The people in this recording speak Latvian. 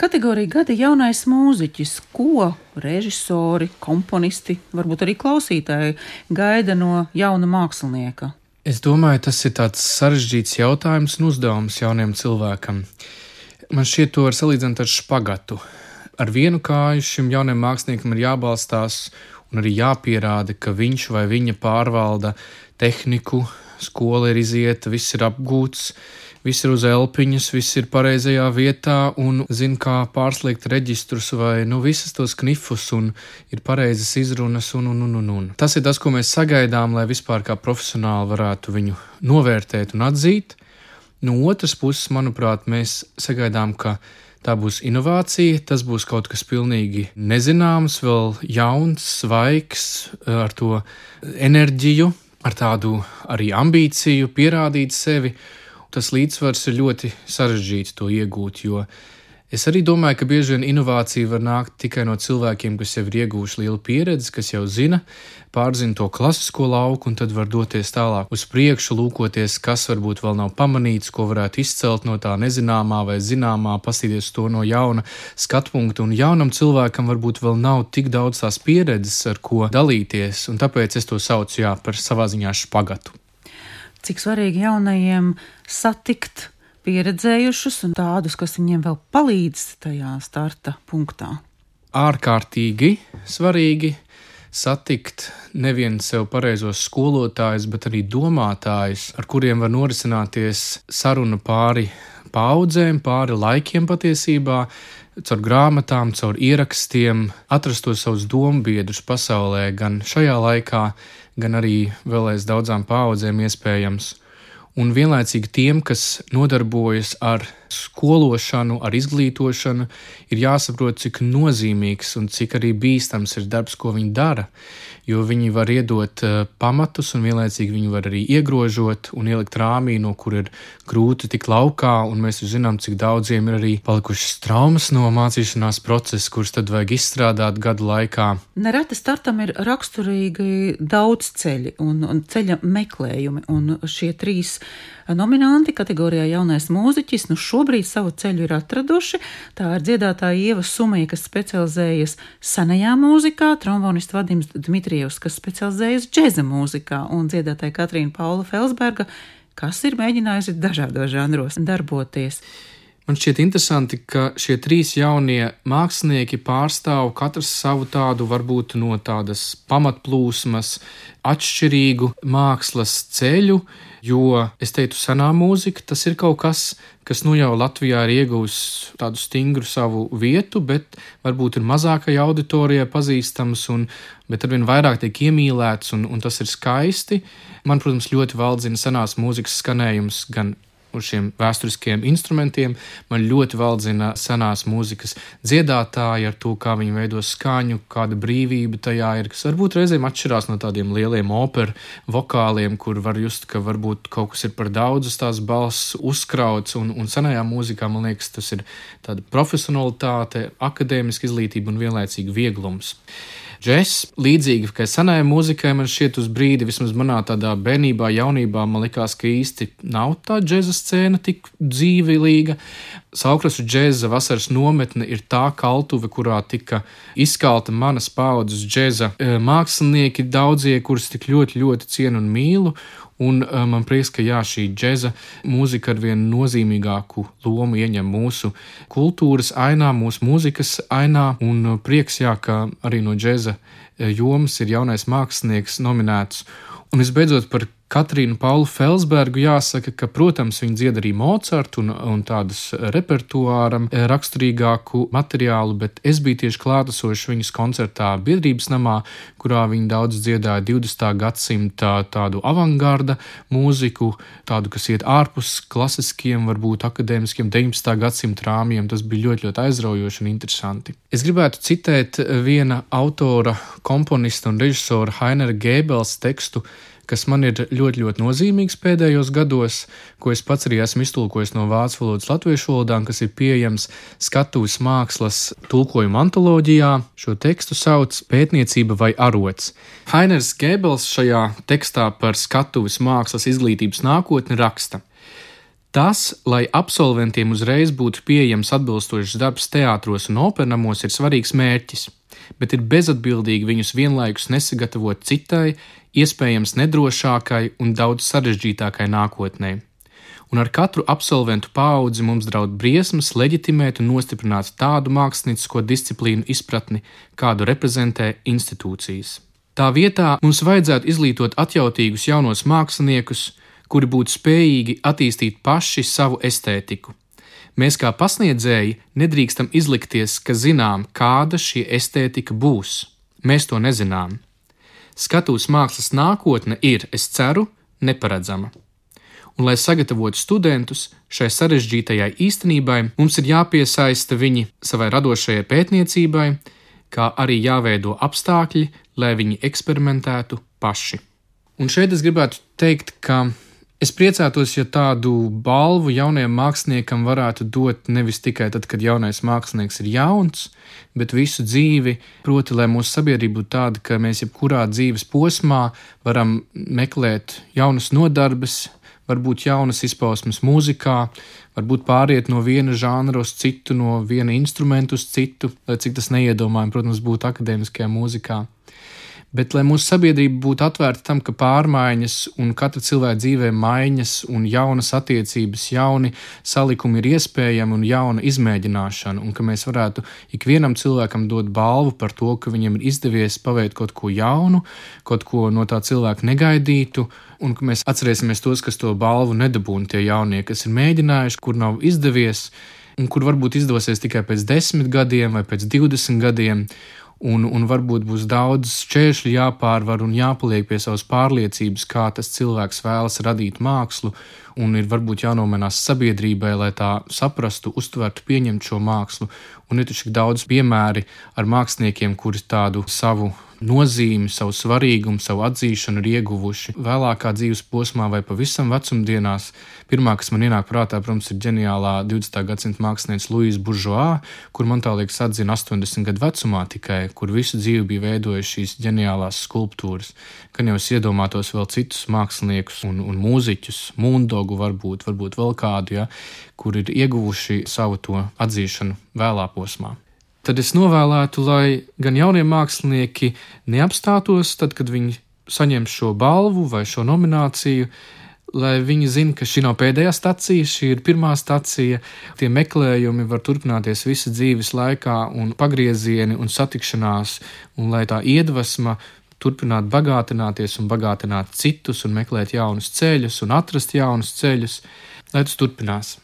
Kategorija gada jaunais mūziķis, ko režisori, komponisti, varbūt arī klausītāji gaida no jauna mākslinieka. Es domāju, tas ir tāds sarežģīts jautājums un uzdevums jaunam cilvēkam. Man šķiet, to var salīdzināt ar špagatu. Ar vienu kāju šim jaunam māksliniekam ir jābalstās un arī jāpierāda, ka viņš vai viņa pārvalda tehniku, skola ir izieta, viss ir apgūts, viss ir uz elpiņas, viss ir pareizajā vietā un zina, kā pārslēgt reģistrus vai nu visas tos knifus un ir pareizas izrunas un, un, un, un, un. Tas ir tas, ko mēs sagaidām, lai vispār kā profesionāli varētu viņu novērtēt un atzīt. No otras puses, manuprāt, mēs sagaidām, ka tā būs inovācija, tas būs kaut kas pilnīgi nezināms, vēl jauns, svaigs, ar to enerģiju, ar tādu arī ambīciju pierādīt sevi tas līdzsvars ir ļoti sarežģīts to iegūt, jo es arī domāju, ka bieži vien inovācija var nākt tikai no cilvēkiem, kas jau ir ieguvuši lielu pieredzi, kas jau zina, pārzina to klasisko lauku, un tad var doties tālāk uz priekšu, lūkoties, kas varbūt vēl nav pamanīts, ko varētu izcelt no tā nezināmā vai zināmā, pasīties to no jauna skatu punkta. Un jaunam cilvēkam varbūt vēl nav tik daudz tās pieredzes, ar ko dalīties, un tāpēc es to saucu jā, par savā ziņā špagatu cik svarīgi jaunajiem satikt pieredzējušus un tādus, kas viņiem vēl palīdz tajā starta punktā. Ārkārtīgi svarīgi satikt nevienu sev pareizos skolotājus, bet arī domātājus, ar kuriem var norisināties saruna pāri paudzēm, pāri laikiem patiesībā, caur grāmatām, caur ierakstiem, atrast tos savus dombiedrus pasaulē, gan šajā laikā, gan arī vēl aiz daudzām paudzēm iespējams. Un vienlaicīgi tiem, kas nodarbojas ar skološanu, ar izglītošanu, ir jāsaprot, cik nozīmīgs un cik arī bīstams ir darbs, ko viņi dara. Jo viņi var iedot uh, pamatus, un vienlaicīgi viņi var arī iegrožot un ielikt rāmī, no kur ir grūti tikt laukā. Mēs zinām, cik daudziem ir arī palikušas traumas no mācīšanās procesa, kurus tad vajag izstrādāt gadu laikā. Nereti startam ir raksturīgi daudz ceļi un, un ceļa meklējumi, un šie trīs nominanti kategorijā jaunais mūziķis nu šobrīd savu ceļu ir atraduši. Tā ir dziedātāja Ieva Sumija, kas specializējas senajā mūzikā, trombonists Vadims Dmitrijevs, kas specializējas džēza mūzikā, un dziedātāja Katrīna Paula Felsberga, kas ir mēģinājusi dažādos žanros darboties. Man šķiet interesanti, ka šie trīs jaunie mākslinieki pārstāv katrs savu tādu, varbūt no tādas pamatplūsmas, atšķirīgu mākslas ceļu, jo es teiktu, senā mūzika tas ir kaut kas, kas nu jau Latvijā ir ieguvis tādu stingru savu vietu, bet varbūt ir mazākai auditorijai pazīstams, un, bet arvien vairāk tiek iemīlēts, un, un tas ir skaisti. Man, protams, ļoti valdzina senās mūzikas skanējums gan uz šiem vēsturiskiem instrumentiem. Man ļoti valdzina senās mūzikas dziedātāji ar to, kā viņi veido skaņu, kāda brīvība tajā ir, kas varbūt reizēm atšķirās no tādiem lieliem operu vokāliem, kur var just, ka varbūt kaut kas ir par daudz uz tās balss uzkrauts, un, un senajā mūzikā, man liekas, tas ir tāda profesionalitāte, akadēmiska izglītība un vienlaicīgi vieglums. Džess, līdzīgi kā senajai mūzikai, man šķiet, uz brīdi, vismaz manā tādā bērnībā, jaunībā, man likās, ka īsti nav tā džēza scēna tik dzīvīga. Saukrasu džēza vasaras nometne ir tā kaltuve, kurā tika izkalta manas paudzes džēza e, mākslinieki, daudzie, kurus tik ļoti, ļoti cienu un mīlu. Un uh, man prieks, ka jā, šī džēza mūzika ar vien nozīmīgāku lomu ieņem mūsu kultūras ainā, mūsu mūzikas ainā. Un uh, prieks, jā, ka arī no džēza uh, jomas ir jaunais mākslinieks nominēts. Un visbeidzot par Katrīnu Paulu Felsbergu jāsaka, ka, protams, viņa dzied arī Mocartu un, un tādas repertuāram raksturīgāku materiālu, bet es biju tieši klātesošs viņas koncertā Biedrības namā, kurā viņa daudz dziedāja 20. gadsimta tādu avangarda mūziku, tādu, kas iet ārpus klasiskiem, varbūt akadēmiskiem 19. gadsimta rāmjiem. Tas bija ļoti, ļoti aizraujoši un interesanti. Es gribētu citēt viena autora, komponista un režisora Hainera Gēbels tekstu kas man ir ļoti, ļoti nozīmīgs pēdējos gados, ko es pats arī esmu iztulkojis no vācu valodas latviešu valodām, kas ir pieejams skatuves mākslas tulkojuma antoloģijā. Šo tekstu sauc Pētniecība vai arots. Hainers Gebels šajā tekstā par skatuves mākslas izglītības nākotni raksta. Tas, lai absolventiem uzreiz būtu pieejams atbilstošs darbs teātros un operamos, ir svarīgs mērķis, bet ir bezatbildīgi viņus vienlaikus nesagatavot citai, iespējams nedrošākai un daudz sarežģītākai nākotnē. Un ar katru absolventu paudzi mums draud briesmas leģitimēt un nostiprināt tādu māksliniecisko disciplīnu izpratni, kādu reprezentē institūcijas. Tā vietā mums vajadzētu izglītot atjautīgus jaunos māksliniekus, kuri būtu spējīgi attīstīt paši savu estētiku. Mēs kā pasniedzēji nedrīkstam izlikties, ka zinām, kāda šī estētika būs. Mēs to nezinām. Skatuves mākslas nākotne ir, es ceru, neparedzama. Un, lai sagatavotu studentus šai sarežģītajai īstenībai, mums ir jāpiesaista viņi savai radošajai pētniecībai, kā arī jāveido apstākļi, lai viņi eksperimentētu paši. Un šeit es gribētu teikt, ka Es priecātos, ja tādu balvu jaunajam māksliniekam varētu dot nevis tikai tad, kad jaunais mākslinieks ir jauns, bet visu dzīvi. Proti, lai mūsu sabiedrība būtu tāda, ka mēs jebkurā dzīves posmā varam meklēt jaunas nodarbes, varbūt jaunas izpausmes mūzikā, varbūt pāriet no viena žanra uz citu, no viena instrumenta uz citu, lai cik tas neiedomājami, protams, būtu akadēmiskajā mūzikā bet lai mūsu sabiedrība būtu atvērta tam, ka pārmaiņas un katra cilvēka dzīvē maiņas un jaunas attiecības, jauni salikumi ir iespējami un jauna izmēģināšana, un ka mēs varētu ikvienam cilvēkam dot balvu par to, ka viņam ir izdevies paveikt kaut ko jaunu, kaut ko no tā cilvēka negaidītu, un ka mēs atcerēsimies tos, kas to balvu nedabūna, tie jaunie, kas ir mēģinājuši, kur nav izdevies, un kur varbūt izdosies tikai pēc desmit gadiem vai pēc divdesmit gadiem un, un varbūt būs daudz šķēršļu jāpārvar un jāpaliek pie savas pārliecības, kā tas cilvēks vēlas radīt mākslu, un ir varbūt jānomenās sabiedrībai, lai tā saprastu, uztvertu, pieņemtu šo mākslu. Un ir taču daudz piemēri ar māksliniekiem, kuri tādu savu nozīmi, savu svarīgumu, savu atzīšanu ir ieguvuši vēlākā dzīves posmā vai pavisam vecumdienās. Pirmā, kas man ienāk prātā, protams, ir ģeniālā 20. gadsimta mākslinieca Luisa Buržoā, kur man tā liekas atzina 80 gadu vecumā tikai, kur visu dzīvi bija veidojuši šīs ģeniālās skulptūras. Gan jau es iedomātos vēl citus māksliniekus un, un mūziķus, Mundogu varbūt, varbūt vēl kādu, ja, kur ir ieguvuši savu to atzīšanu vēlā posmā tad es novēlētu, lai gan jaunie mākslinieki neapstātos tad, kad viņi saņem šo balvu vai šo nomināciju, lai viņi zinātu, ka šī nav pēdējā stacija, šī ir pirmā stacija. Tie meklējumi var turpināties visu dzīves laikā, un pagriezieni un satikšanās, un lai tā iedvesma turpināt bagātināties un bagātināt citus, un meklēt jaunus ceļus un atrast jaunus ceļus, lai tas turpinās.